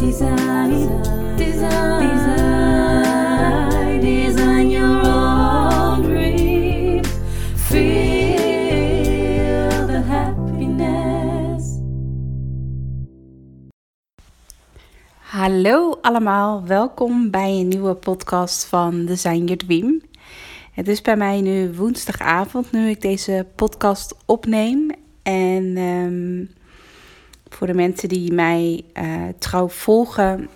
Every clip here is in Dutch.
Design, design, design, your own. Feel the happiness. Hallo allemaal, welkom bij een nieuwe podcast van Design Your Dream. Het is bij mij nu woensdagavond, nu ik deze podcast opneem. En ehm, voor de mensen die mij eh, trouw volgen,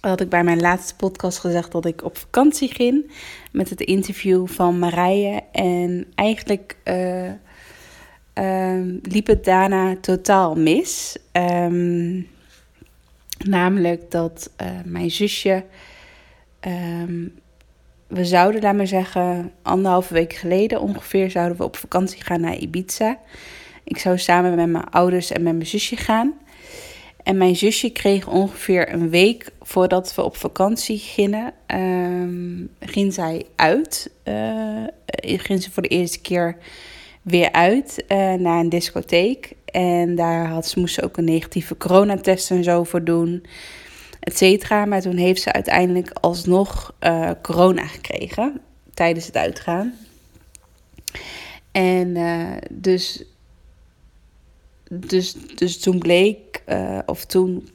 had ik bij mijn laatste podcast gezegd dat ik op vakantie ging met het interview van Marije. En eigenlijk eh, ehm, liep het daarna totaal mis. Ehm, namelijk dat eh, mijn zusje. ehm, we zouden, laat maar zeggen, anderhalve week geleden ongeveer zouden we op vakantie gaan naar Ibiza. Ik zou samen met mijn ouders en met mijn zusje gaan. En mijn zusje kreeg ongeveer een week voordat we op vakantie gingen, ehm, ging zij uit. eh ging ze voor de eerste keer weer uit eh, naar een discotheek. En daar had, ze moest ze ook een negatieve coronatest en zo voor doen, et cetera. Maar toen heeft ze uiteindelijk alsnog eh, corona gekregen tijdens het uitgaan. En eh, dus, dus, dus toen bleek, eh, of toen,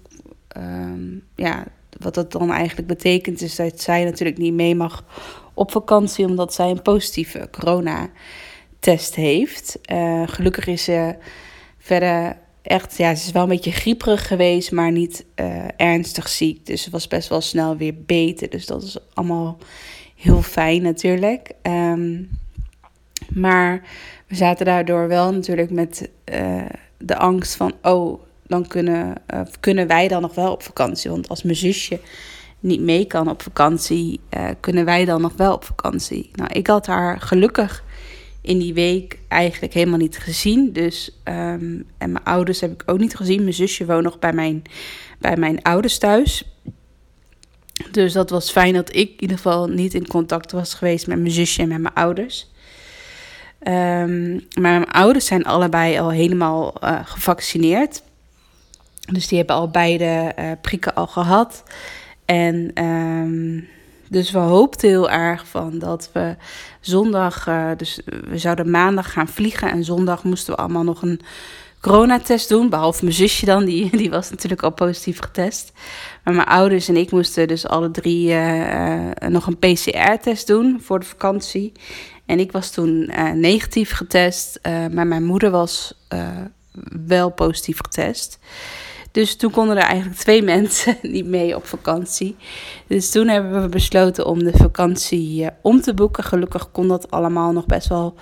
ehm, ja, wat dat dan eigenlijk betekent, is dat zij natuurlijk niet mee mag op vakantie, omdat zij een positieve coronatest heeft. Eh, gelukkig is ze verder echt, ja, ze is wel een beetje grieperig geweest, maar niet eh, ernstig ziek. Dus ze was best wel snel weer beter. Dus dat is allemaal heel fijn natuurlijk. Ehm, maar we zaten daardoor wel natuurlijk met de angst van, oh, dan kunnen, eh, kunnen wij dan nog wel op vakantie. Want als mijn zusje niet mee kan op vakantie, eh, kunnen wij dan nog wel op vakantie. Nou, ik had haar gelukkig in die week eigenlijk helemaal niet gezien. Dus, ehm, en mijn ouders heb ik ook niet gezien. Mijn zusje woont nog bij mijn, bij mijn ouders thuis. Dus dat was fijn dat ik in ieder geval niet in contact was geweest met mijn zusje en met mijn ouders. Ehm, maar mijn ouders zijn allebei al helemaal eh, gevaccineerd. Dus die hebben al beide eh, prikken al gehad. En ehm, dus we hoopten heel erg van dat we zondag, eh, dus we zouden maandag gaan vliegen. En zondag moesten we allemaal nog een coronatest doen. Behalve mijn zusje dan, die, die was natuurlijk al positief getest. Maar mijn ouders en ik moesten dus alle drie nog een PCR-test doen voor de vakantie. En ik was toen eh, negatief getest, eh, maar mijn moeder was eh, wel positief getest. Dus toen konden er eigenlijk twee mensen niet mee op vakantie. Dus toen hebben we besloten om de vakantie om te boeken. Gelukkig kon dat allemaal nog best wel.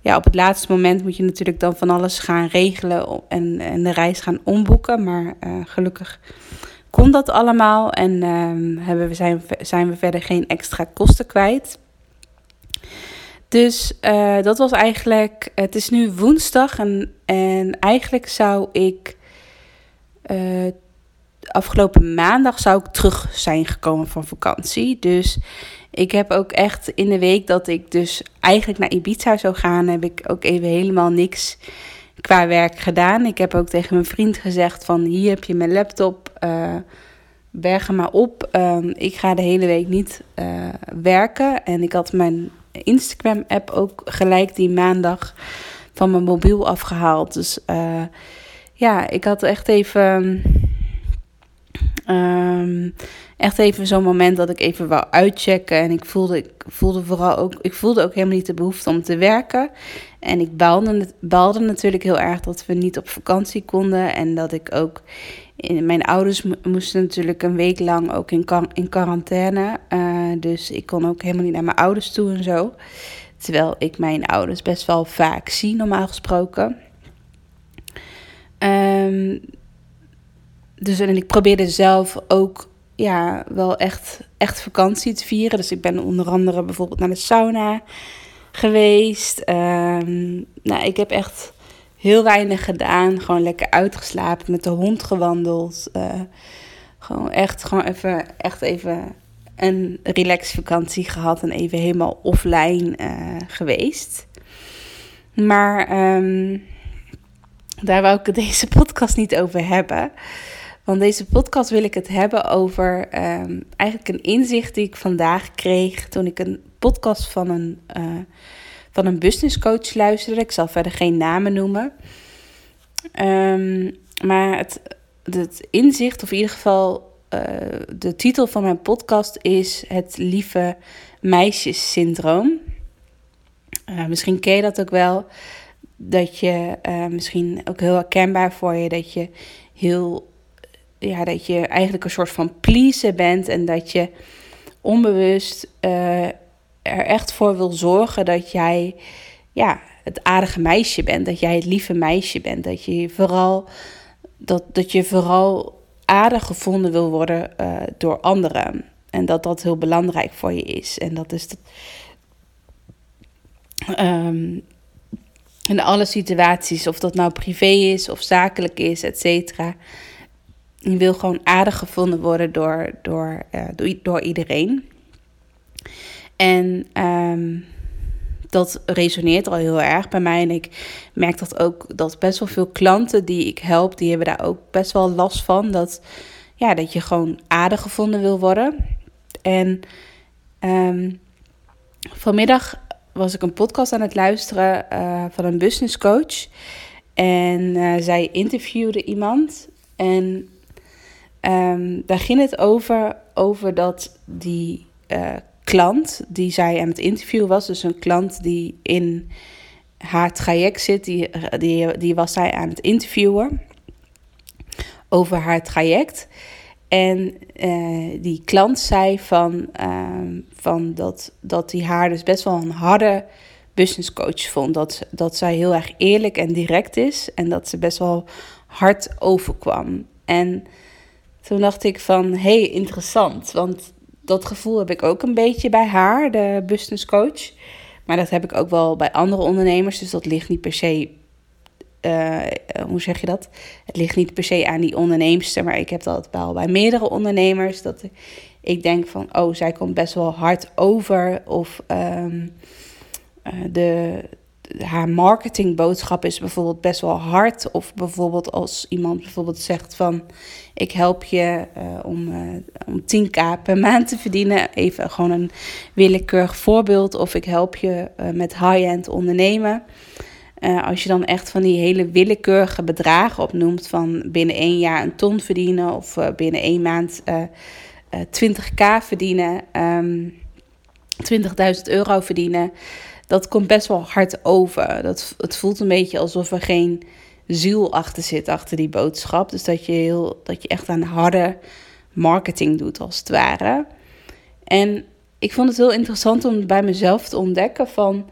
Ja, op het laatste moment moet je natuurlijk dan van alles gaan regelen en, en de reis gaan omboeken. Maar gelukkig kon dat allemaal en ehm, hebben we, zijn, zijn we verder geen extra kosten kwijt. Dus eh, dat was eigenlijk. Het is nu woensdag en, en eigenlijk zou ik. eh, afgelopen maandag zou ik terug zijn gekomen van vakantie. Dus ik heb ook echt in de week dat ik dus eigenlijk naar Ibiza zou gaan, heb ik ook even helemaal niks qua werk gedaan. Ik heb ook tegen mijn vriend gezegd van hier heb je mijn laptop, eh, berg hem maar op. Ehm, ik ga de hele week niet werken. En ik had mijn Instagram app ook gelijk die maandag van mijn mobiel afgehaald. Dus eh, ja, ik had echt even... ehm, echt even zo'n moment dat ik even wou uitchecken. En ik voelde, ik voelde vooral ook, ik voelde ook helemaal niet de behoefte om te werken. En ik baalde, baalde natuurlijk heel erg dat we niet op vakantie konden. En dat ik ook. Mijn ouders mo- moesten natuurlijk een week lang ook in, in quarantaine. Eh, dus ik kon ook helemaal niet naar mijn ouders toe en zo. Terwijl ik mijn ouders best wel vaak zie, normaal gesproken. Ehm, dus en ik probeerde zelf ook ja, wel echt, echt vakantie te vieren. Dus ik ben onder andere bijvoorbeeld naar de sauna geweest. Ehm, nou, ik heb echt heel weinig gedaan. Gewoon lekker uitgeslapen, met de hond gewandeld. Eh, gewoon echt, gewoon even, echt even een relax vakantie gehad en even helemaal offline eh, geweest. Maar ehm, daar wou ik deze podcast niet over hebben. Want deze podcast wil ik het hebben over ehm, eigenlijk een inzicht die ik vandaag kreeg toen ik een podcast van een, uh, van een business coach luisterde. Ik zal verder geen namen noemen. Um, maar het, het inzicht, of in ieder geval uh, de titel van mijn podcast is Het Lieve Meisjes-syndroom. Uh, misschien ken je dat ook wel. Dat je uh, misschien ook heel herkenbaar voor je dat je heel ja, dat je eigenlijk een soort van pleaser bent en dat je onbewust er echt voor wil zorgen dat jij ja, het aardige meisje bent, dat jij het lieve meisje bent, dat je vooral dat, dat je vooral aardig gevonden wil worden uh, door anderen en dat dat heel belangrijk voor je is en dat is um, in alle situaties, of dat nou privé is of zakelijk is, et cetera. Je wil gewoon aardig gevonden worden door, door, uh, door, door, iedereen. En um, dat resoneert al heel erg bij mij. En ik merk dat ook dat best wel veel klanten die ik help, die hebben daar ook best wel last van. Dat, ja, dat je gewoon aardig gevonden wil worden. En um, vanmiddag was ik een podcast aan het luisteren uh, van een business coach. En uh, zij interviewde iemand. En um, daar ging het over, over dat die uh, klant die zij aan het interviewen was, dus een klant die in haar traject zit, die, die, die was zij aan het interviewen over haar traject. En uh, die klant zei van, uh, van dat, dat hij haar dus best wel een harde business coach vond. Dat, dat zij heel erg eerlijk en direct is en dat ze best wel hard overkwam. En toen dacht ik van, hey, interessant. Want dat gevoel heb ik ook een beetje bij haar, de business coach. Maar dat heb ik ook wel bij andere ondernemers. Dus dat ligt niet per se. Uh, hoe zeg je dat? Het ligt niet per se aan die onderneemster. Maar ik heb dat wel bij meerdere ondernemers. Dat ik denk van, oh, zij komt best wel hard over. Of um, uh, de, haar marketingboodschap is bijvoorbeeld best wel hard. Of bijvoorbeeld als iemand bijvoorbeeld zegt van ik help je uh, om, uh, om 10k per maand te verdienen. Even gewoon een willekeurig voorbeeld. Of ik help je uh, met high-end ondernemen. als je dan echt van die hele willekeurige bedragen opnoemt van binnen één jaar een ton verdienen of binnen één maand 20k verdienen, um, ehm, 20.000 euro verdienen dat komt best wel hard over. Dat, het voelt een beetje alsof er geen ziel achter zit, achter die boodschap. Dus dat je, heel, dat je echt aan harde marketing doet, als het ware. En ik vond het heel interessant om bij mezelf te ontdekken van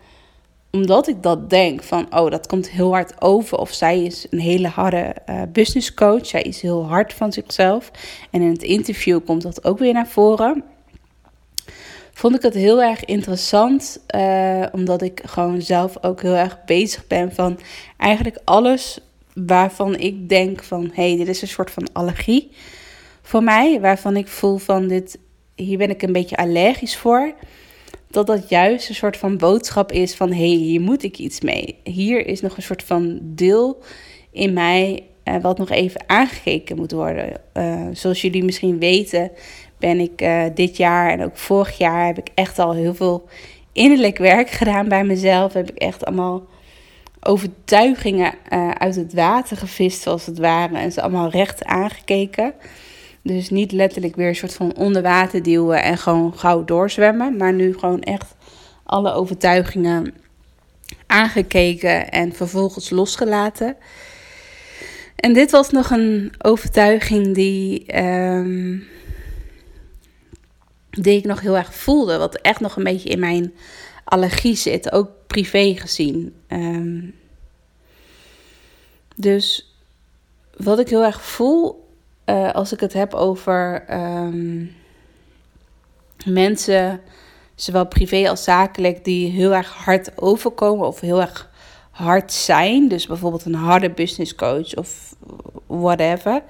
omdat ik dat denk van, oh, dat komt heel hard over. Of zij is een hele harde uh, business coach. Zij is heel hard van zichzelf. En in het interview komt dat ook weer naar voren vond ik het heel erg interessant. Uh, omdat ik gewoon zelf ook heel erg bezig ben van eigenlijk alles waarvan ik denk van hé, hey, dit is een soort van allergie voor mij. Waarvan ik voel van dit, hier ben ik een beetje allergisch voor. Dat dat juist een soort van boodschap is van hé, hey, hier moet ik iets mee. Hier is nog een soort van deel in mij uh, wat nog even aangekeken moet worden. Uh, zoals jullie misschien weten, ben ik uh, dit jaar en ook vorig jaar heb ik echt al heel veel innerlijk werk gedaan bij mezelf. Heb ik echt allemaal overtuigingen uh, uit het water gevist, zoals het ware. En ze allemaal recht aangekeken. Dus niet letterlijk weer een soort van onder water duwen en gewoon gauw doorzwemmen. Maar nu gewoon echt alle overtuigingen aangekeken en vervolgens losgelaten. En dit was nog een overtuiging die. Um, die ik nog heel erg voelde. Wat echt nog een beetje in mijn allergie zit. Ook privé gezien. Um, dus wat ik heel erg voel uh, als ik het heb over um, mensen, zowel privé als zakelijk, die heel erg hard overkomen of heel erg hard zijn. Dus bijvoorbeeld een harde business coach of whatever.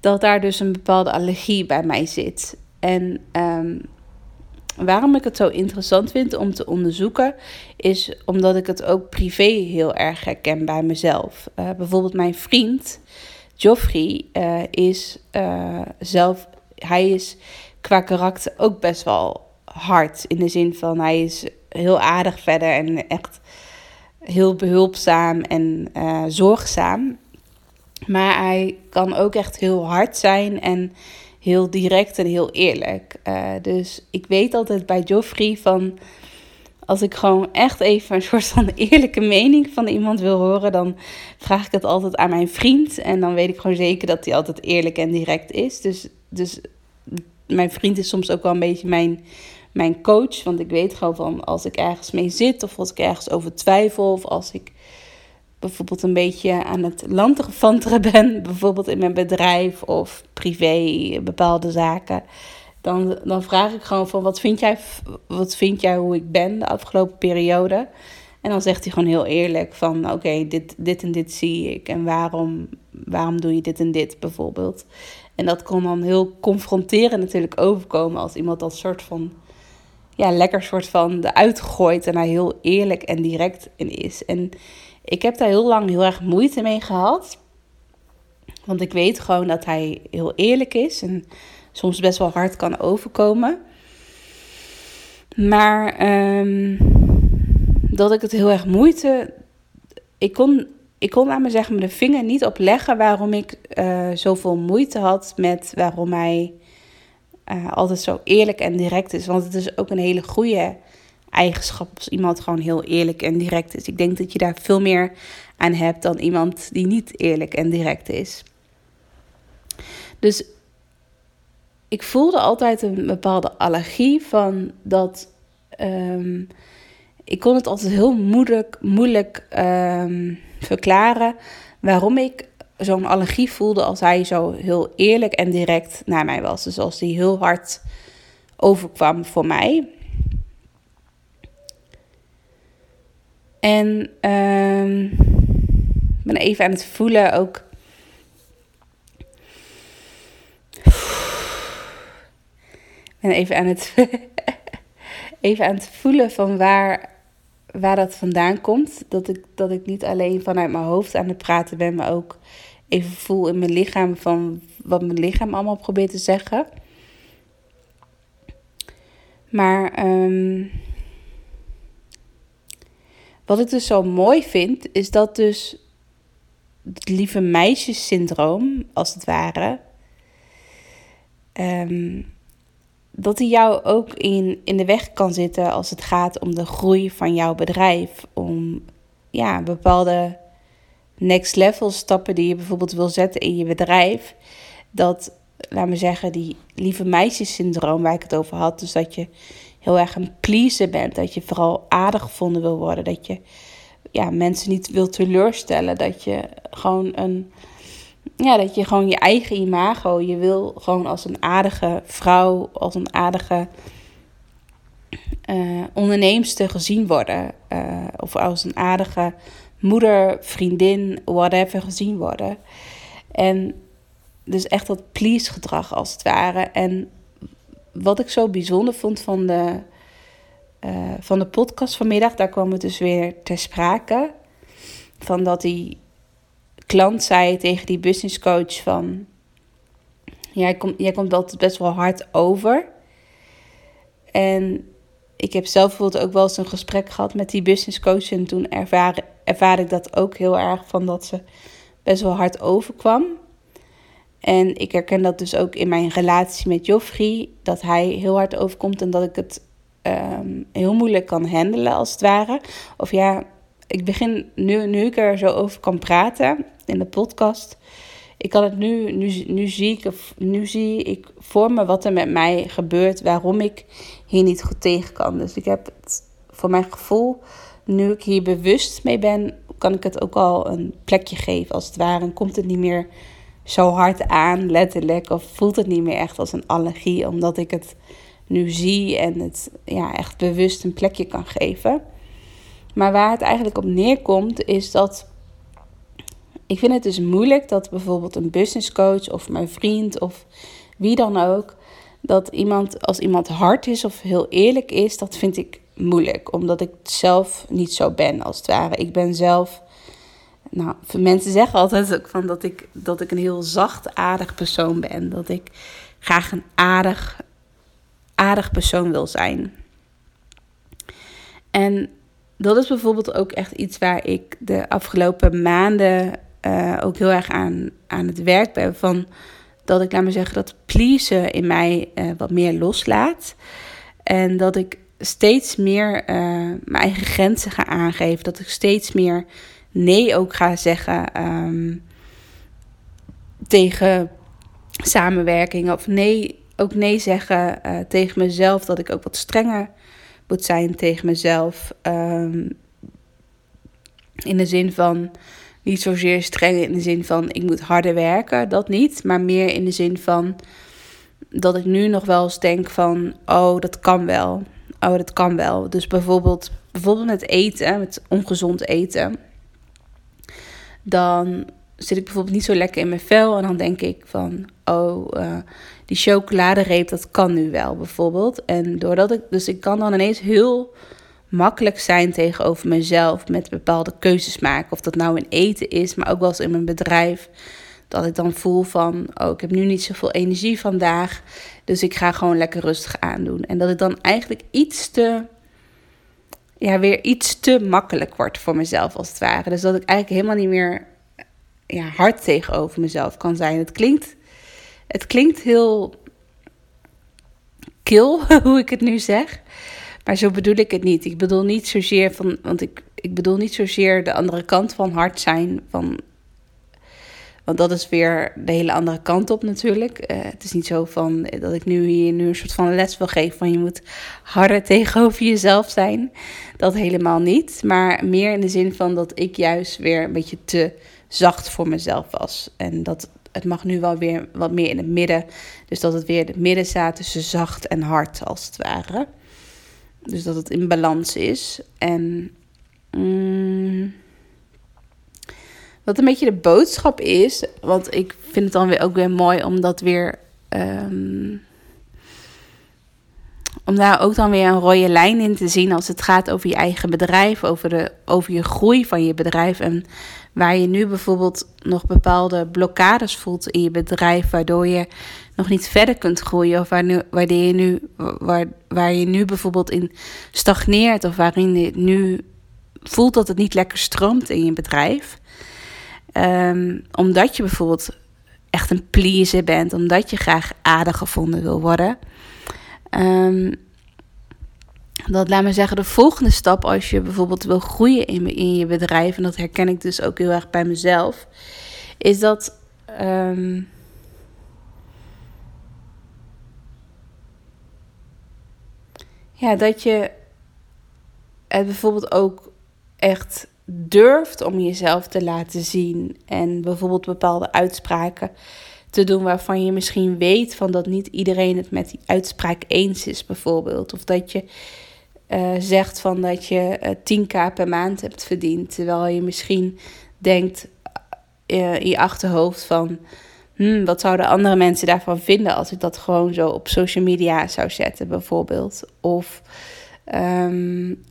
Dat daar dus een bepaalde allergie bij mij zit. En um, waarom ik het zo interessant vind om te onderzoeken, is omdat ik het ook privé heel erg herken bij mezelf. Uh, bijvoorbeeld mijn vriend, Joffrey eh, is eh, zelf, hij is qua karakter ook best wel hard. In de zin van hij is heel aardig verder en echt heel behulpzaam en zorgzaam. Maar hij kan ook echt heel hard zijn en heel direct en heel eerlijk. Uh, dus ik weet altijd bij Joffrey van als ik gewoon echt even een soort van eerlijke mening van iemand wil horen, dan vraag ik het altijd aan mijn vriend. En dan weet ik gewoon zeker dat hij altijd eerlijk en direct is. Dus, dus mijn vriend is soms ook wel een beetje mijn, mijn coach. Want ik weet gewoon van als ik ergens mee zit, of als ik ergens over twijfel, of als ik bijvoorbeeld een beetje aan het lanterfanteren ben, bijvoorbeeld in mijn bedrijf of privé, bepaalde zaken dan, dan vraag ik gewoon van wat vind, jij, wat vind jij hoe ik ben de afgelopen periode? En dan zegt hij gewoon heel eerlijk van oké, dit, dit en dit zie ik. En waarom, waarom doe je dit en dit bijvoorbeeld? En dat kon dan heel confronterend natuurlijk overkomen als iemand dat soort van ja, lekker soort van eruit gooit en daar heel eerlijk en direct in is. En ik heb daar heel lang heel erg moeite mee gehad. Want ik weet gewoon dat hij heel eerlijk is. En soms best wel hard kan overkomen. Maar um, dat ik het heel erg moeite. Ik kon, ik kon aan me zeggen, de vinger niet op leggen waarom ik uh, zoveel moeite had met waarom hij uh, altijd zo eerlijk en direct is. Want het is ook een hele goede eigenschap als iemand gewoon heel eerlijk en direct is. Ik denk dat je daar veel meer aan hebt dan iemand die niet eerlijk en direct is. Dus ik voelde altijd een bepaalde allergie van dat. Um, ik kon het altijd heel moeilijk, moeilijk um, verklaren waarom ik zo'n allergie voelde als hij zo heel eerlijk en direct naar mij was. Dus als hij heel hard overkwam voor mij. En ik ben even aan het voelen ook En even aan het, even aan het voelen van waar, waar dat vandaan komt. Dat ik, dat ik niet alleen vanuit mijn hoofd aan het praten ben, maar ook even voel in mijn lichaam van wat mijn lichaam allemaal probeert te zeggen. Maar um, wat ik dus zo mooi vind, is dat dus het lieve meisjessyndroom, als het ware, um, dat hij jou ook in, in de weg kan zitten als het gaat om de groei van jouw bedrijf. Om ja, bepaalde next level stappen die je bijvoorbeeld wil zetten in je bedrijf. Dat, laat me zeggen, die lieve meisjessyndroom waar ik het over had. Dus dat je heel erg een pleaser bent. Dat je vooral aardig gevonden wil worden. Dat je ja, mensen niet wil teleurstellen. Dat je gewoon een ja, dat je gewoon je eigen imago, je wil gewoon als een aardige vrouw, als een aardige uh, onderneemster gezien worden. Uh, of als een aardige moeder, vriendin, whatever gezien worden. En dus echt dat please gedrag als het ware. En wat ik zo bijzonder vond van de, uh, van de podcast vanmiddag, daar kwam het dus weer ter sprake. Van dat hij klant zei tegen die business coach van... Jij komt, jij komt altijd best wel hard over. En ik heb zelf bijvoorbeeld ook wel eens een gesprek gehad met die business coach. En toen ervaar, ervaar ik dat ook heel erg van dat ze best wel hard overkwam. En ik herken dat dus ook in mijn relatie met Joffrey. Dat hij heel hard overkomt en dat ik het um, heel moeilijk kan handelen als het ware. Of ja, ik begin nu, nu ik er zo over kan praten in de podcast. Ik kan het nu, nu, nu, zie ik, nu zie ik voor me wat er met mij gebeurt, waarom ik hier niet goed tegen kan. Dus ik heb het voor mijn gevoel, nu ik hier bewust mee ben, kan ik het ook al een plekje geven als het ware. En komt het niet meer zo hard aan, letterlijk, of voelt het niet meer echt als een allergie, omdat ik het nu zie en het ja, echt bewust een plekje kan geven. Maar waar het eigenlijk op neerkomt, is dat ik vind het dus moeilijk dat bijvoorbeeld een business coach of mijn vriend of wie dan ook, dat iemand als iemand hard is of heel eerlijk is, dat vind ik moeilijk, omdat ik zelf niet zo ben als het ware. Ik ben zelf nou, mensen zeggen altijd ook van dat ik, dat ik een heel zacht, aardig persoon ben. Dat ik graag een aardig, aardig persoon wil zijn. En dat is bijvoorbeeld ook echt iets waar ik de afgelopen maanden uh, ook heel erg aan, aan het werk ben. Van dat ik, laat me zeggen, dat pleasen in mij uh, wat meer loslaat. En dat ik steeds meer uh, mijn eigen grenzen ga aangeven. Dat ik steeds meer nee ook ga zeggen um, tegen samenwerking. Of nee, ook nee zeggen uh, tegen mezelf. Dat ik ook wat strenger moet zijn tegen mezelf. Um, in de zin van niet zozeer streng in de zin van ik moet harder werken, dat niet. Maar meer in de zin van dat ik nu nog wel eens denk van oh, dat kan wel. Oh, dat kan wel. Dus bijvoorbeeld, bijvoorbeeld met eten, met ongezond eten. Dan zit ik bijvoorbeeld niet zo lekker in mijn vel. En dan denk ik van, oh, uh, die chocoladereep, dat kan nu wel bijvoorbeeld. En doordat ik, dus ik kan dan ineens heel makkelijk zijn tegenover mezelf met bepaalde keuzes maken. Of dat nou in eten is, maar ook wel eens in mijn bedrijf. Dat ik dan voel van, oh, ik heb nu niet zoveel energie vandaag. Dus ik ga gewoon lekker rustig aandoen. En dat het dan eigenlijk iets te, ja, weer iets te makkelijk wordt voor mezelf als het ware. Dus dat ik eigenlijk helemaal niet meer ja, hard tegenover mezelf kan zijn. Het klinkt, het klinkt heel kil, hoe ik het nu zeg. Maar zo bedoel ik het niet. Ik bedoel niet zozeer van, want ik, ik bedoel niet zozeer de andere kant van hard zijn. Van, want dat is weer de hele andere kant op natuurlijk. Uh, het is niet zo van dat ik nu hier nu een soort van les wil geven van je moet harder tegenover jezelf zijn. Dat helemaal niet. Maar meer in de zin van dat ik juist weer een beetje te zacht voor mezelf was. En dat het mag nu wel weer wat meer in het midden. Dus dat het weer het midden staat tussen zacht en hard als het ware. Dus dat het in balans is. En mm, wat een beetje de boodschap is, want ik vind het dan weer ook weer mooi om dat weer. Um, om daar ook dan weer een rode lijn in te zien als het gaat over je eigen bedrijf, over, de, over je groei van je bedrijf. En waar je nu bijvoorbeeld nog bepaalde blokkades voelt in je bedrijf, waardoor je nog niet verder kunt groeien. Of waar, nu, waar, je, nu, waar, waar je nu bijvoorbeeld in stagneert. Of waarin je nu voelt dat het niet lekker stroomt in je bedrijf. Um, omdat je bijvoorbeeld echt een pleaser bent. Omdat je graag aardig gevonden wil worden. Um, dat laat me zeggen, de volgende stap als je bijvoorbeeld wil groeien in, in je bedrijf, en dat herken ik dus ook heel erg bij mezelf, is dat um, Ja, dat je het bijvoorbeeld ook echt durft om jezelf te laten zien. En bijvoorbeeld bepaalde uitspraken te doen waarvan je misschien weet van dat niet iedereen het met die uitspraak eens is, bijvoorbeeld. Of dat je uh, zegt van dat je uh, eh, 10k per maand hebt verdiend. Terwijl je misschien denkt uh, in je achterhoofd van hmm, wat zouden andere mensen daarvan vinden als ik dat gewoon zo op social media zou zetten, bijvoorbeeld? Of um,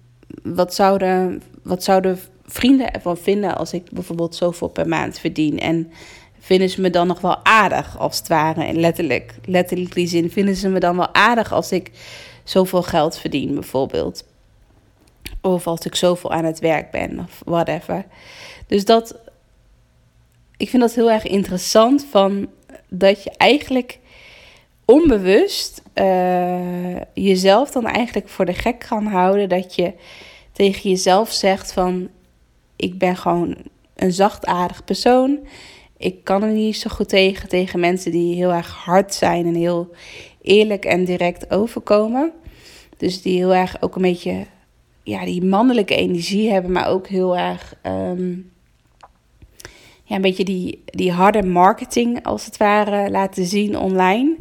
wat, zouden, wat zouden vrienden ervan vinden als ik bijvoorbeeld zoveel per maand verdien? En vinden ze me dan nog wel aardig, als het ware? En letterlijk, letterlijk die zin, vinden ze me dan wel aardig als ik zoveel geld verdien, bijvoorbeeld? Of als ik zoveel aan het werk ben, of whatever. Dus dat, ik vind dat heel erg interessant van dat je eigenlijk onbewust uh, jezelf dan eigenlijk voor de gek kan houden dat je tegen jezelf zegt van ik ben gewoon een zachtaardig persoon. Ik kan er niet zo goed tegen tegen mensen die heel erg hard zijn en heel eerlijk en direct overkomen. Dus die heel erg ook een beetje ja, die mannelijke energie hebben, maar ook heel erg um, ja, een beetje die, die harde marketing als het ware laten zien online.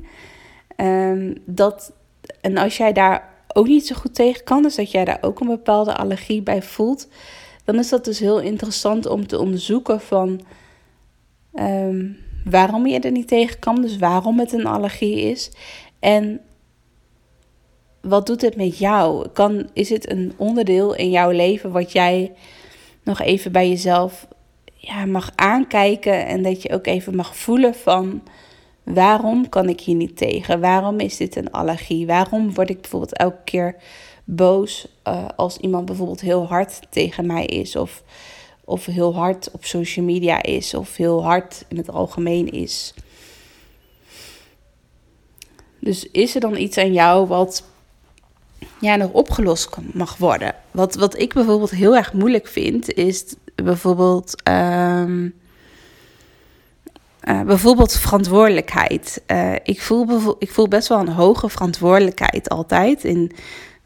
Um, dat, en als jij daar ook niet zo goed tegen kan, dus dat jij daar ook een bepaalde allergie bij voelt, dan is dat dus heel interessant om te onderzoeken van um, waarom je er niet tegen kan, dus waarom het een allergie is. En wat doet het met jou? Kan, is het een onderdeel in jouw leven wat jij nog even bij jezelf ja, mag aankijken en dat je ook even mag voelen van waarom kan ik hier niet tegen? Waarom is dit een allergie? Waarom word ik bijvoorbeeld elke keer boos uh, als iemand bijvoorbeeld heel hard tegen mij is of, of heel hard op social media is of heel hard in het algemeen is? Dus is er dan iets aan jou wat ja, nog opgelost mag worden? Wat, wat ik bijvoorbeeld heel erg moeilijk vind, is bijvoorbeeld. Um, uh, bijvoorbeeld verantwoordelijkheid. Uh, ik, voel ik voel best wel een hoge verantwoordelijkheid altijd. In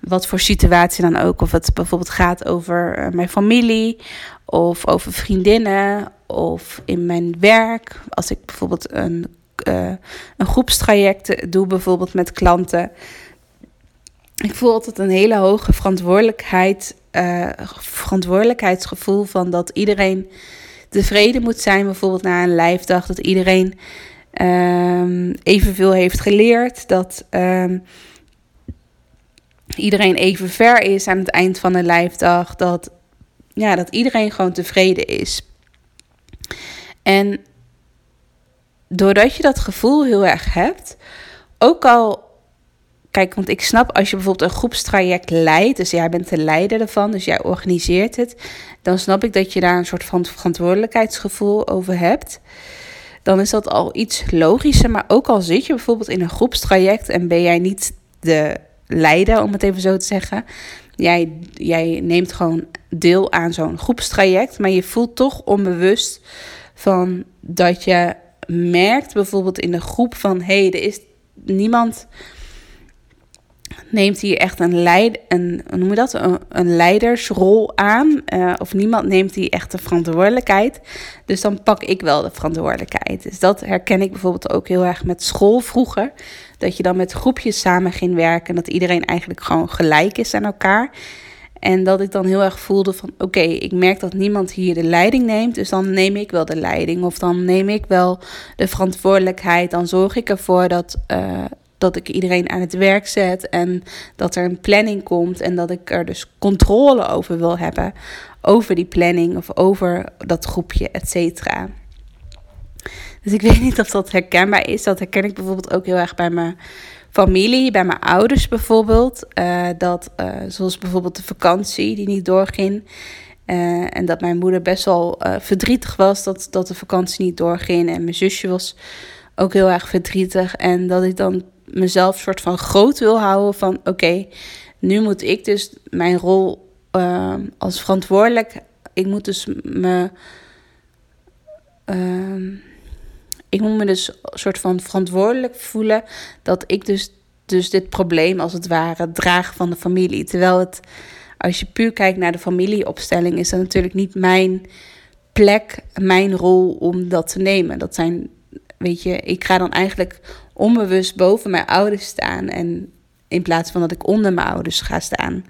wat voor situatie dan ook. Of het bijvoorbeeld gaat over uh, mijn familie. Of over vriendinnen. Of in mijn werk. Als ik bijvoorbeeld een, een groepstraject doe, bijvoorbeeld met klanten. Ik voel altijd een hele hoge verantwoordelijkheid. verantwoordelijkheidsgevoel van dat iedereen tevreden moet zijn, bijvoorbeeld na een lijfdag, dat iedereen um, evenveel heeft geleerd, dat um, iedereen even ver is aan het eind van een lijfdag, dat, ja, dat iedereen gewoon tevreden is. En doordat je dat gevoel heel erg hebt, ook al Kijk, want ik snap als je bijvoorbeeld een groepstraject leidt, dus jij bent de leider ervan, dus jij organiseert het, dan snap ik dat je daar een soort van verantwoordelijkheidsgevoel over hebt. Dan is dat al iets logischer, maar ook al zit je bijvoorbeeld in een groepstraject en ben jij niet de leider, om het even zo te zeggen. Jij, jij neemt gewoon deel aan zo'n groepstraject, maar je voelt toch onbewust van dat je merkt bijvoorbeeld in de groep van hé, hey, er is niemand neemt hier echt een, leid, een, noem je dat? Een, leidersrol aan. Uh, of niemand neemt hier echt de verantwoordelijkheid. Dus dan pak ik wel de verantwoordelijkheid. Dus dat herken ik bijvoorbeeld ook heel erg met school vroeger. Dat je dan met groepjes samen ging werken. En dat iedereen eigenlijk gewoon gelijk is aan elkaar. En dat ik dan heel erg voelde van oké, ik merk dat niemand hier de leiding neemt. Dus dan neem ik wel de leiding. Of dan neem ik wel de verantwoordelijkheid. Dan zorg ik ervoor dat, uh, dat ik iedereen aan het werk zet en dat er een planning komt en dat ik er dus controle over wil hebben. Over die planning of over dat groepje, et cetera. Dus ik weet niet of dat herkenbaar is. Dat herken ik bijvoorbeeld ook heel erg bij mijn familie, bij mijn ouders bijvoorbeeld. Uh, dat, uh, zoals bijvoorbeeld de vakantie die niet doorging. Uh, en dat mijn moeder best wel verdrietig was dat, dat de vakantie niet doorging. En mijn zusje was ook heel erg verdrietig. En dat ik dan mezelf soort van groot wil houden van oké, nu moet ik dus mijn rol uh, als verantwoordelijk, ik moet dus me, uh, ik moet me dus soort van verantwoordelijk voelen dat ik dus, dus dit probleem als het ware draag van de familie. Terwijl het, als je puur kijkt naar de familieopstelling, is dat natuurlijk niet mijn plek, mijn rol om dat te nemen. Dat zijn, weet je, ik ga dan eigenlijk onbewust boven mijn ouders staan. En in plaats van dat ik onder mijn ouders ga staan.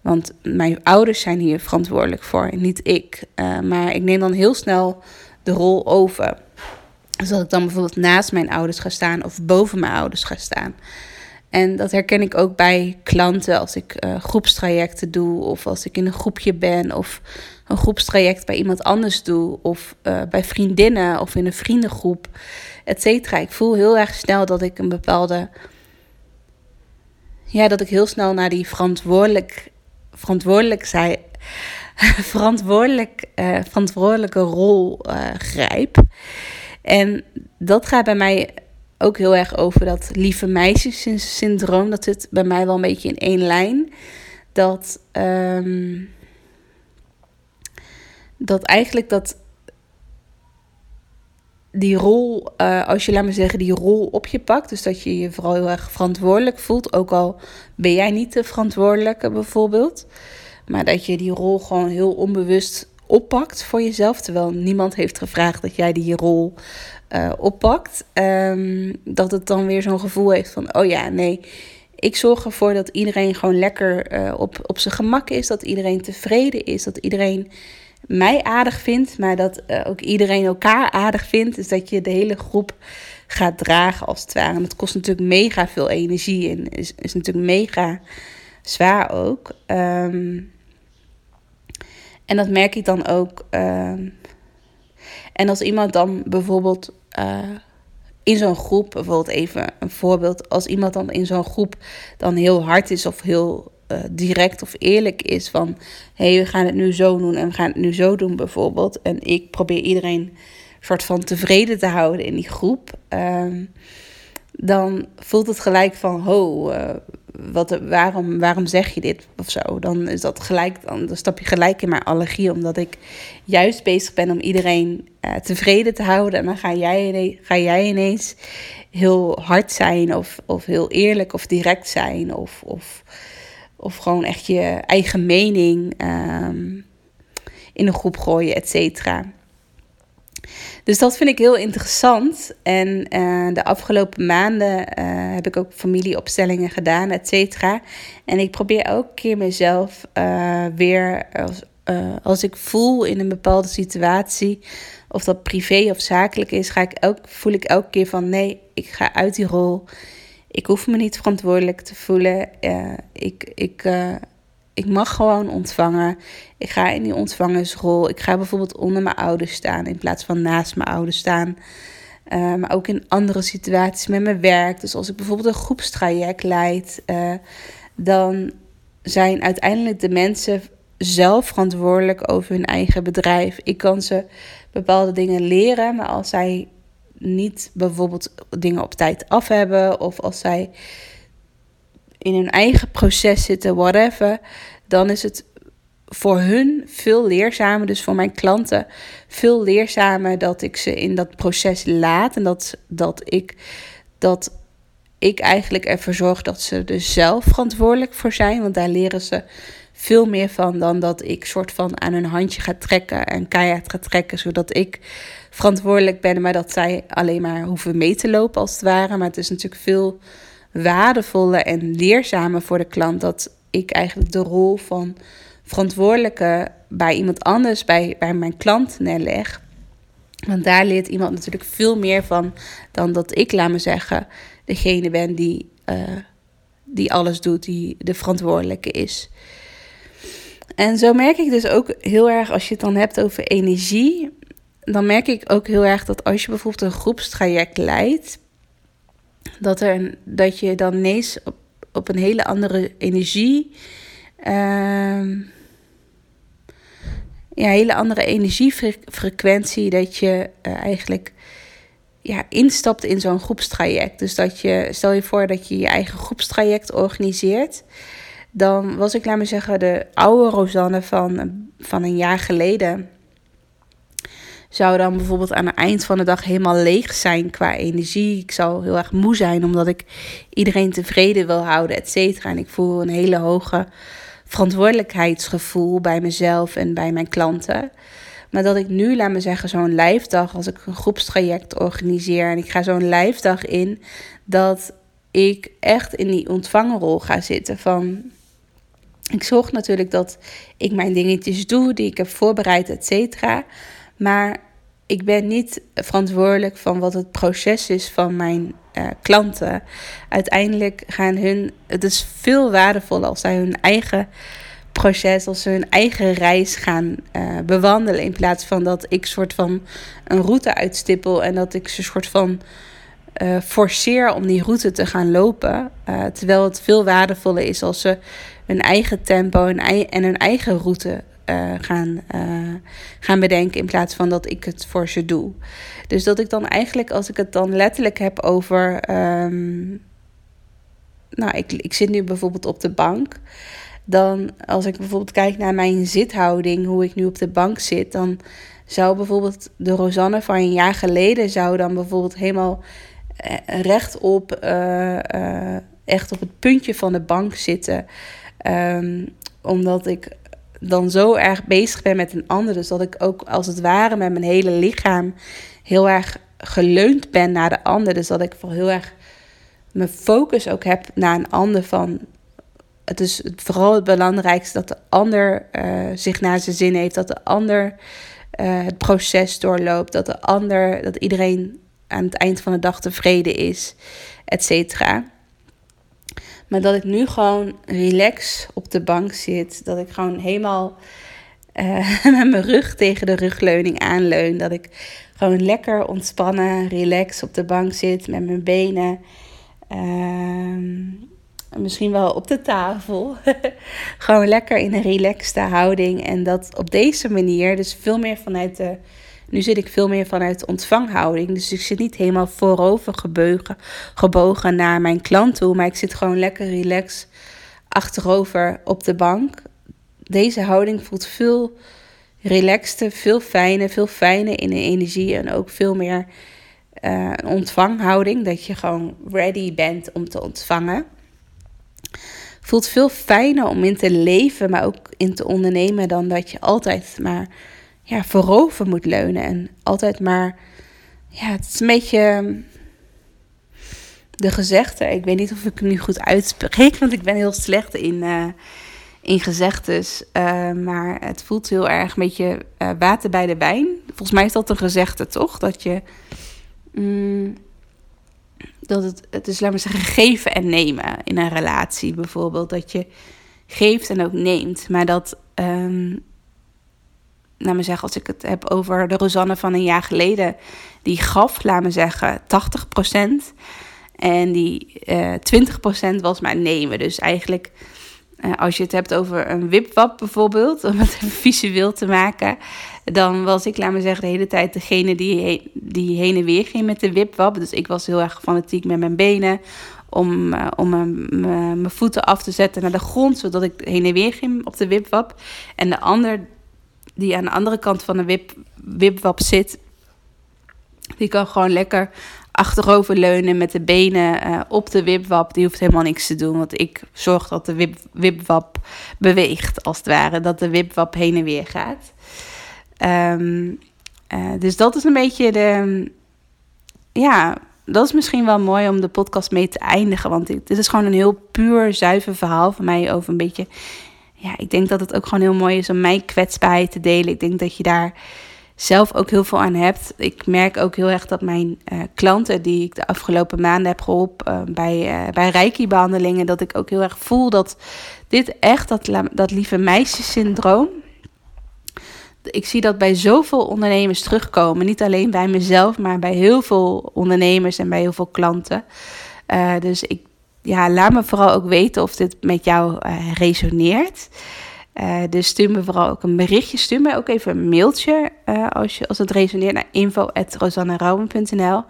Want mijn ouders zijn hier verantwoordelijk voor, niet ik. Uh, maar ik neem dan heel snel de rol over. Dus dat ik dan bijvoorbeeld naast mijn ouders ga staan of boven mijn ouders ga staan. En dat herken ik ook bij klanten als ik uh, groepstrajecten doe, of als ik in een groepje ben, of een groepstraject bij iemand anders doe, of uh, bij vriendinnen of in een vriendengroep et. Ik voel heel erg snel dat ik een bepaalde. Ja, dat ik heel snel naar die verantwoordelijk, verantwoordelijk zijn, verantwoordelijk, uh, verantwoordelijke rol uh, grijp. En dat gaat bij mij ook heel erg over dat lieve meisjes syndroom. Dat zit bij mij wel een beetje in één lijn. Dat, um, dat eigenlijk dat die rol, uh, als je, laat maar zeggen, die rol op je pakt. Dus dat je je vooral heel erg verantwoordelijk voelt. Ook al ben jij niet de verantwoordelijke bijvoorbeeld. Maar dat je die rol gewoon heel onbewust oppakt voor jezelf. Terwijl niemand heeft gevraagd dat jij die rol uh, oppakt. Um, dat het dan weer zo'n gevoel heeft van, oh ja, nee. Ik zorg ervoor dat iedereen gewoon lekker uh, op, op zijn gemak is. Dat iedereen tevreden is. Dat iedereen mij aardig vindt, maar dat uh, ook iedereen elkaar aardig vindt. Dus dat je de hele groep gaat dragen als het ware. En dat kost natuurlijk mega veel energie en is, is natuurlijk mega zwaar ook. Um, en dat merk ik dan ook um, En als iemand dan bijvoorbeeld uh, in zo'n groep, bijvoorbeeld even een voorbeeld, als iemand dan in zo'n groep dan heel hard is of heel uh, direct of eerlijk is van hé, hey, we gaan het nu zo doen en we gaan het nu zo doen bijvoorbeeld. En ik probeer iedereen soort van tevreden te houden in die groep. Um, dan voelt het gelijk van, ho, uh, wat, waarom, waarom zeg je dit of zo? Dan is dat gelijk, dan, stap je gelijk in mijn allergie, omdat ik juist bezig ben om iedereen uh, tevreden te houden. En dan ga jij, ga jij ineens heel hard zijn, of, of heel eerlijk of direct zijn, of, of, of gewoon echt je eigen mening um, in een groep gooien, et cetera. Dus dat vind ik heel interessant. En uh, de afgelopen maanden uh, heb ik ook familieopstellingen gedaan, et cetera. En ik probeer elke keer mezelf uh, weer, als, als ik voel in een bepaalde situatie, of dat privé of zakelijk is, ga ik elk, voel ik elke keer van nee, ik ga uit die rol. Ik hoef me niet verantwoordelijk te voelen. ik, ik, ik mag gewoon ontvangen. Ik ga in die ontvangersrol. Ik ga bijvoorbeeld onder mijn ouders staan in plaats van naast mijn ouders staan. Uh, maar ook in andere situaties met mijn werk. Dus als ik bijvoorbeeld een groepstraject leid, dan zijn uiteindelijk de mensen zelf verantwoordelijk over hun eigen bedrijf. Ik kan ze bepaalde dingen leren, maar als zij niet bijvoorbeeld dingen op tijd af hebben of als zij in hun eigen proces zitten, whatever, dan is het voor hun veel leerzamer, dus voor mijn klanten veel leerzamer dat ik ze in dat proces laat en dat, dat, ik, dat ik eigenlijk ervoor zorg dat ze er zelf verantwoordelijk voor zijn, want daar leren ze veel meer van dan dat ik soort van aan hun handje ga trekken en keihard ga trekken, zodat ik verantwoordelijk ben, maar dat zij alleen maar hoeven mee te lopen als het ware. Maar het is natuurlijk veel waardevoller en leerzamer voor de klant dat ik eigenlijk de rol van verantwoordelijke bij iemand anders, bij, bij mijn klant neerleg. Want daar leert iemand natuurlijk veel meer van dan dat ik, laat me zeggen, degene ben die, uh, die alles doet, die de verantwoordelijke is. En zo merk ik dus ook heel erg, als je het dan hebt over energie, dan merk ik ook heel erg dat als je bijvoorbeeld een groepstraject leidt, dat, er, dat je dan ineens op, op een hele andere energie. Uh, ja, hele andere energiefrequentie. Dat je uh, eigenlijk ja, instapt in zo'n groepstraject. Dus dat je, stel je voor dat je je eigen groepstraject organiseert. Dan was ik, laat maar zeggen, de oude Rosanne van, van een jaar geleden zou dan bijvoorbeeld aan het eind van de dag helemaal leeg zijn qua energie. Ik zou heel erg moe zijn omdat ik iedereen tevreden wil houden, et cetera. En ik voel een hele hoge verantwoordelijkheidsgevoel bij mezelf en bij mijn klanten. Maar dat ik nu, laat me zeggen, zo'n lijfdag, als ik een groepstraject organiseer en ik ga zo'n lijfdag in, dat ik echt in die ontvangerrol ga zitten van... Ik zorg natuurlijk dat ik mijn dingetjes doe die ik heb voorbereid, et cetera. Maar ik ben niet verantwoordelijk van wat het proces is van mijn uh, klanten. Uiteindelijk gaan hun. Het is veel waardevoller als zij hun eigen proces, als ze hun eigen reis gaan uh, bewandelen. In plaats van dat ik soort van een route uitstippel en dat ik ze soort van uh, forceer om die route te gaan lopen. Terwijl het veel waardevoller is als ze hun eigen tempo en hun eigen route uh, gaan, uh, gaan bedenken in plaats van dat ik het voor ze doe. Dus dat ik dan eigenlijk, als ik het dan letterlijk heb over. Um, nou, ik, ik zit nu bijvoorbeeld op de bank. Dan, als ik bijvoorbeeld kijk naar mijn zithouding, hoe ik nu op de bank zit, dan zou bijvoorbeeld de Rosanne van een jaar geleden zou dan bijvoorbeeld helemaal eh, rechtop, uh, echt op het puntje van de bank zitten. Um, omdat ik dan zo erg bezig ben met een ander. Dus dat ik ook als het ware met mijn hele lichaam heel erg geleund ben naar de ander. Dus dat ik voor heel erg mijn focus ook heb naar een ander van. Het is vooral het belangrijkste dat de ander uh, zich naar zijn zin heeft. Dat de ander uh, het proces doorloopt. Dat de ander, dat iedereen aan het eind van de dag tevreden is, et cetera. Maar dat ik nu gewoon relax op de bank zit. Dat ik gewoon helemaal eh, met mijn rug tegen de rugleuning aanleun. Dat ik gewoon lekker ontspannen, relax op de bank zit met mijn benen. Ehm, misschien wel op de tafel. gewoon lekker in een relaxte houding. En dat op deze manier, dus veel meer vanuit de. Nu zit ik veel meer vanuit de ontvanghouding. Dus ik zit niet helemaal voorover gebogen, gebogen naar mijn klant toe. Maar ik zit gewoon lekker relaxed achterover op de bank. Deze houding voelt veel relaxter, veel fijner, veel fijner in de energie en ook veel meer uh, een ontvanghouding. Dat je gewoon ready bent om te ontvangen. Voelt veel fijner om in te leven, maar ook in te ondernemen dan dat je altijd maar ja, voorover moet leunen en altijd maar. Ja, het is een beetje de gezegde. Ik weet niet of ik hem nu goed uitspreek, want ik ben heel slecht in, uh, in gezegdes. Uh, maar het voelt heel erg een beetje uh, water bij de wijn. Volgens mij is dat een gezegde, toch? Dat je. Mm, dat het, het is, laat maar zeggen, geven en nemen in een relatie bijvoorbeeld. Dat je geeft en ook neemt. Maar dat. Um, laat me zeggen, als ik het heb over de Rosanne van een jaar geleden, die gaf, laat me zeggen, 80 procent. En die uh, eh, 20% was maar nemen. Dus eigenlijk, als je het hebt over een wipwap bijvoorbeeld, om het visueel te maken, dan was ik, laat me zeggen, de hele tijd degene die, die heen en weer ging met de wipwap. Dus ik was heel erg fanatiek met mijn benen om, uh, om mijn voeten af te zetten naar de grond, zodat ik heen en weer ging op de wipwap. En de ander die aan de andere kant van de wip, wipwap zit, die kan gewoon lekker achterover leunen met de benen uh, op de wipwap. Die hoeft helemaal niks te doen. Want ik zorg dat de wip, wipwap beweegt, als het ware. Dat de wipwap heen en weer gaat. Um, uh, dus dat is een beetje de. Ja, dat is misschien wel mooi om de podcast mee te eindigen. Want dit is gewoon een heel puur, zuiver verhaal van mij over een beetje. Ja, ik denk dat het ook gewoon heel mooi is om mijn kwetsbaarheid te delen. Ik denk dat je daar zelf ook heel veel aan hebt. Ik merk ook heel erg dat mijn uh, klanten die ik de afgelopen maanden heb geholpen uh, bij, uh, bij Reiki-behandelingen, dat ik ook heel erg voel dat dit echt, dat, dat lieve meisjesyndroom, ik zie dat bij zoveel ondernemers terugkomen. Niet alleen bij mezelf, maar bij heel veel ondernemers en bij heel veel klanten. dus ik, ja, laat me vooral ook weten of dit met jou resoneert. Uh, dus stuur me vooral ook een berichtje. Stuur me ook even een mailtje uh, als, je, als het resoneert naar info.rosannerouwen.nl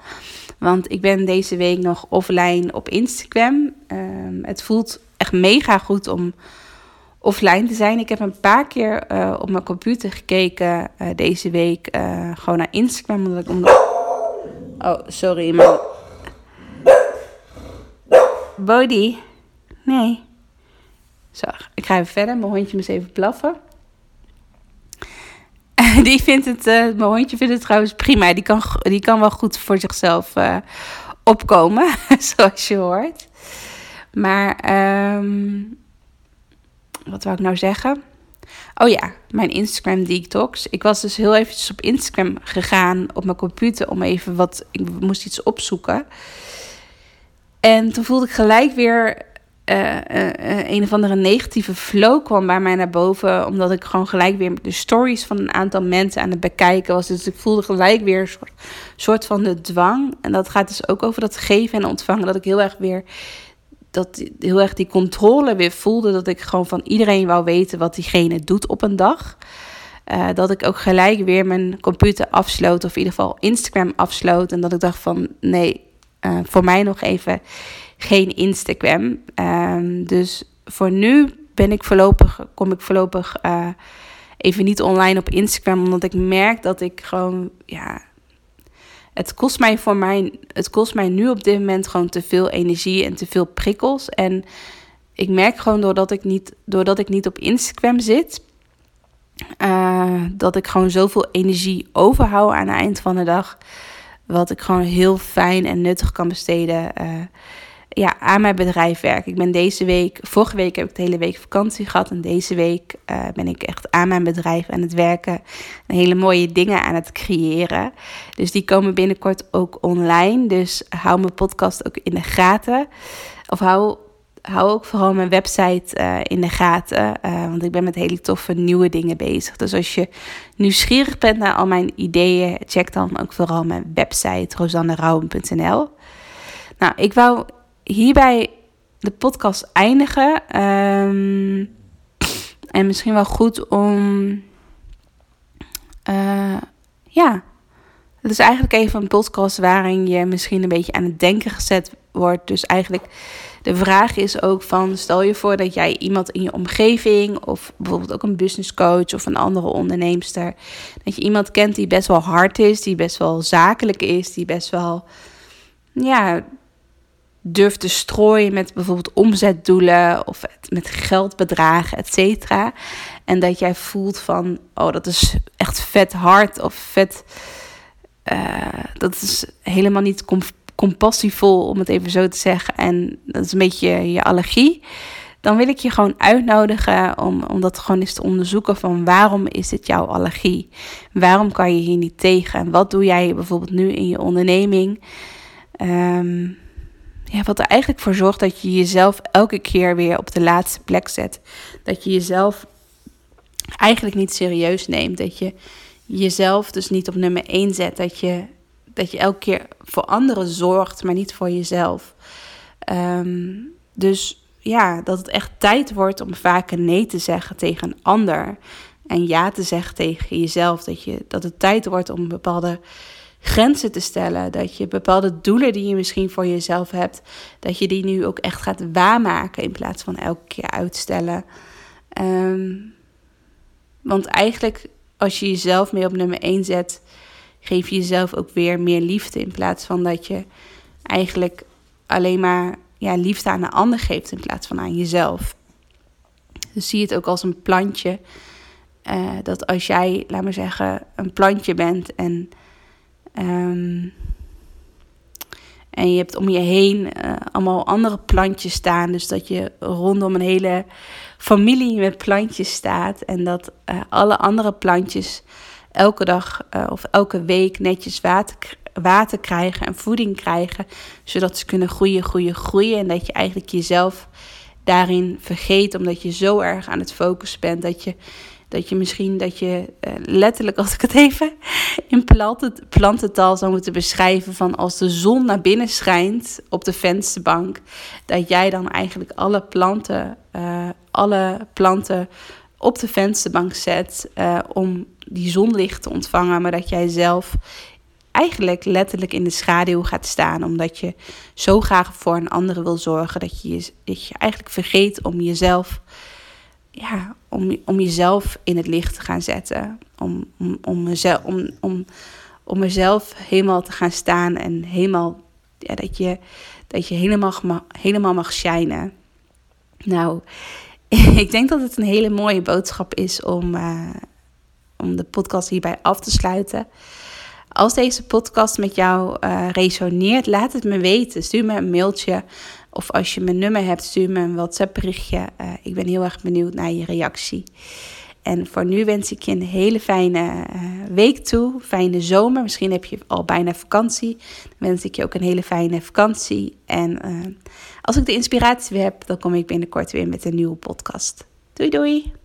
Want ik ben deze week nog offline op Instagram. Uh, het voelt echt mega goed om offline te zijn. Ik heb een paar keer uh, op mijn computer gekeken deze week. gewoon naar Instagram. Omdat ik Oh, sorry. Maar... Body. Nee. Zo, ik ga even verder. Mijn hondje moet even blaffen. Die vindt het, uh, mijn hondje vindt het trouwens prima. Die kan, die kan wel goed voor zichzelf uh, opkomen, zoals je hoort. Maar, um, wat wou ik nou zeggen? Oh ja, mijn Instagram detox. Ik was dus heel eventjes op Instagram gegaan op mijn computer om even wat... Ik moest iets opzoeken. En toen voelde ik gelijk weer uh, uh, een of andere negatieve flow kwam bij mij naar boven. Omdat ik gewoon gelijk weer de stories van een aantal mensen aan het bekijken was. Dus ik voelde gelijk weer een soort, soort van de dwang. En dat gaat dus ook over dat geven en ontvangen. Dat ik heel erg weer. Dat heel erg die controle weer voelde. Dat ik gewoon van iedereen wou weten wat diegene doet op een dag. Dat ik ook gelijk weer mijn computer afsloot. Of in ieder geval Instagram afsloot. En dat ik dacht van nee, voor mij nog even geen Instagram. Um, dus voor nu ben ik voorlopig, kom ik voorlopig uh, even niet online op Instagram. Omdat ik merk dat ik gewoon, ja, het kost mij voor mij, het kost mij nu op dit moment gewoon te veel energie en te veel prikkels. En ik merk gewoon doordat ik niet, doordat ik niet op Instagram zit, uh, dat ik gewoon zoveel energie overhoud aan het eind van de dag. Wat ik gewoon heel fijn en nuttig kan besteden. Uh, ja, aan mijn bedrijf werk. Ik ben deze week, vorige week heb ik de hele week vakantie gehad. En deze week uh, ben ik echt aan mijn bedrijf aan het werken. En hele mooie dingen aan het creëren. Dus die komen binnenkort ook online. Dus hou mijn podcast ook in de gaten. Of hou hou ook vooral mijn website uh, in de gaten. Uh, want ik ben met hele toffe nieuwe dingen bezig. Dus als je nieuwsgierig bent naar al mijn ideeën, check dan ook vooral mijn website rosannerouwen.nl. Nou, ik wou hierbij de podcast eindigen. Um, en misschien wel goed om. Uh, ja. Het is eigenlijk even een podcast waarin je misschien een beetje aan het denken gezet wordt. Dus eigenlijk de vraag is ook van, stel je voor dat jij iemand in je omgeving of bijvoorbeeld ook een business coach of een andere onderneemster, dat je iemand kent die best wel hard is, die best wel zakelijk is, die best wel, ja, durft te strooien met bijvoorbeeld omzetdoelen of met geldbedragen, et cetera. En dat jij voelt van, oh, dat is echt vet hard of vet, uh, dat is helemaal niet compassievol, om het even zo te zeggen. En dat is een beetje je allergie. Dan wil ik je gewoon uitnodigen om, om dat gewoon eens te onderzoeken van waarom is het jouw allergie? Waarom kan je hier niet tegen? En wat doe jij bijvoorbeeld nu in je onderneming? Um, ja, wat er eigenlijk voor zorgt dat je jezelf elke keer weer op de laatste plek zet. Dat je jezelf eigenlijk niet serieus neemt. Dat je jezelf dus niet op nummer 1 zet. Dat je dat je elke keer voor anderen zorgt, maar niet voor jezelf. Um, dus ja, dat het echt tijd wordt om vaker nee te zeggen tegen een ander. En ja te zeggen tegen jezelf. Dat, je, dat het tijd wordt om bepaalde grenzen te stellen. Dat je bepaalde doelen die je misschien voor jezelf hebt, dat je die nu ook echt gaat waarmaken in plaats van elke keer uitstellen. Um, want eigenlijk, als je jezelf mee op nummer 1 zet, geef je jezelf ook weer meer liefde. In plaats van dat je eigenlijk alleen maar ja, liefde aan de ander geeft in plaats van aan jezelf. Dus zie het ook als een plantje. Uh, dat als jij, laat maar zeggen, een plantje bent en, um, en je hebt om je heen uh, allemaal andere plantjes staan. Dus dat je rondom een hele familie met plantjes staat. En dat uh, alle andere plantjes elke dag uh, of elke week netjes water, water krijgen en voeding krijgen. Zodat ze kunnen groeien, groeien, groeien. En dat je eigenlijk jezelf daarin vergeet. Omdat je zo erg aan het focussen bent. Dat je, dat je misschien dat je uh, letterlijk, als ik het even in planten, plantentaal zou moeten beschrijven. Van als de zon naar binnen schijnt op de vensterbank. Dat jij dan eigenlijk alle planten, uh, alle planten op de vensterbank zet uh, om die zonlicht te ontvangen, maar dat jij zelf eigenlijk letterlijk in de schaduw gaat staan, omdat je zo graag voor een andere wil zorgen dat je, dat je eigenlijk vergeet om jezelf, ja, om, om jezelf in het licht te gaan zetten, om, om, om, mezelf, om, om, om mezelf helemaal te gaan staan en helemaal, ja, dat je, dat je helemaal, helemaal mag shinen. Nou, ik denk dat het een hele mooie boodschap is om, uh, om de podcast hierbij af te sluiten. Als deze podcast met jou uh, resoneert, laat het me weten. Stuur me een mailtje. Of als je mijn nummer hebt, stuur me een WhatsApp berichtje. Uh, ik ben heel erg benieuwd naar je reactie. En voor nu wens ik je een hele fijne uh, week toe. Fijne zomer. Misschien heb je al bijna vakantie. Dan wens ik je ook een hele fijne vakantie. En als ik de inspiratie weer heb, dan kom ik binnenkort weer met een nieuwe podcast. Doei doei!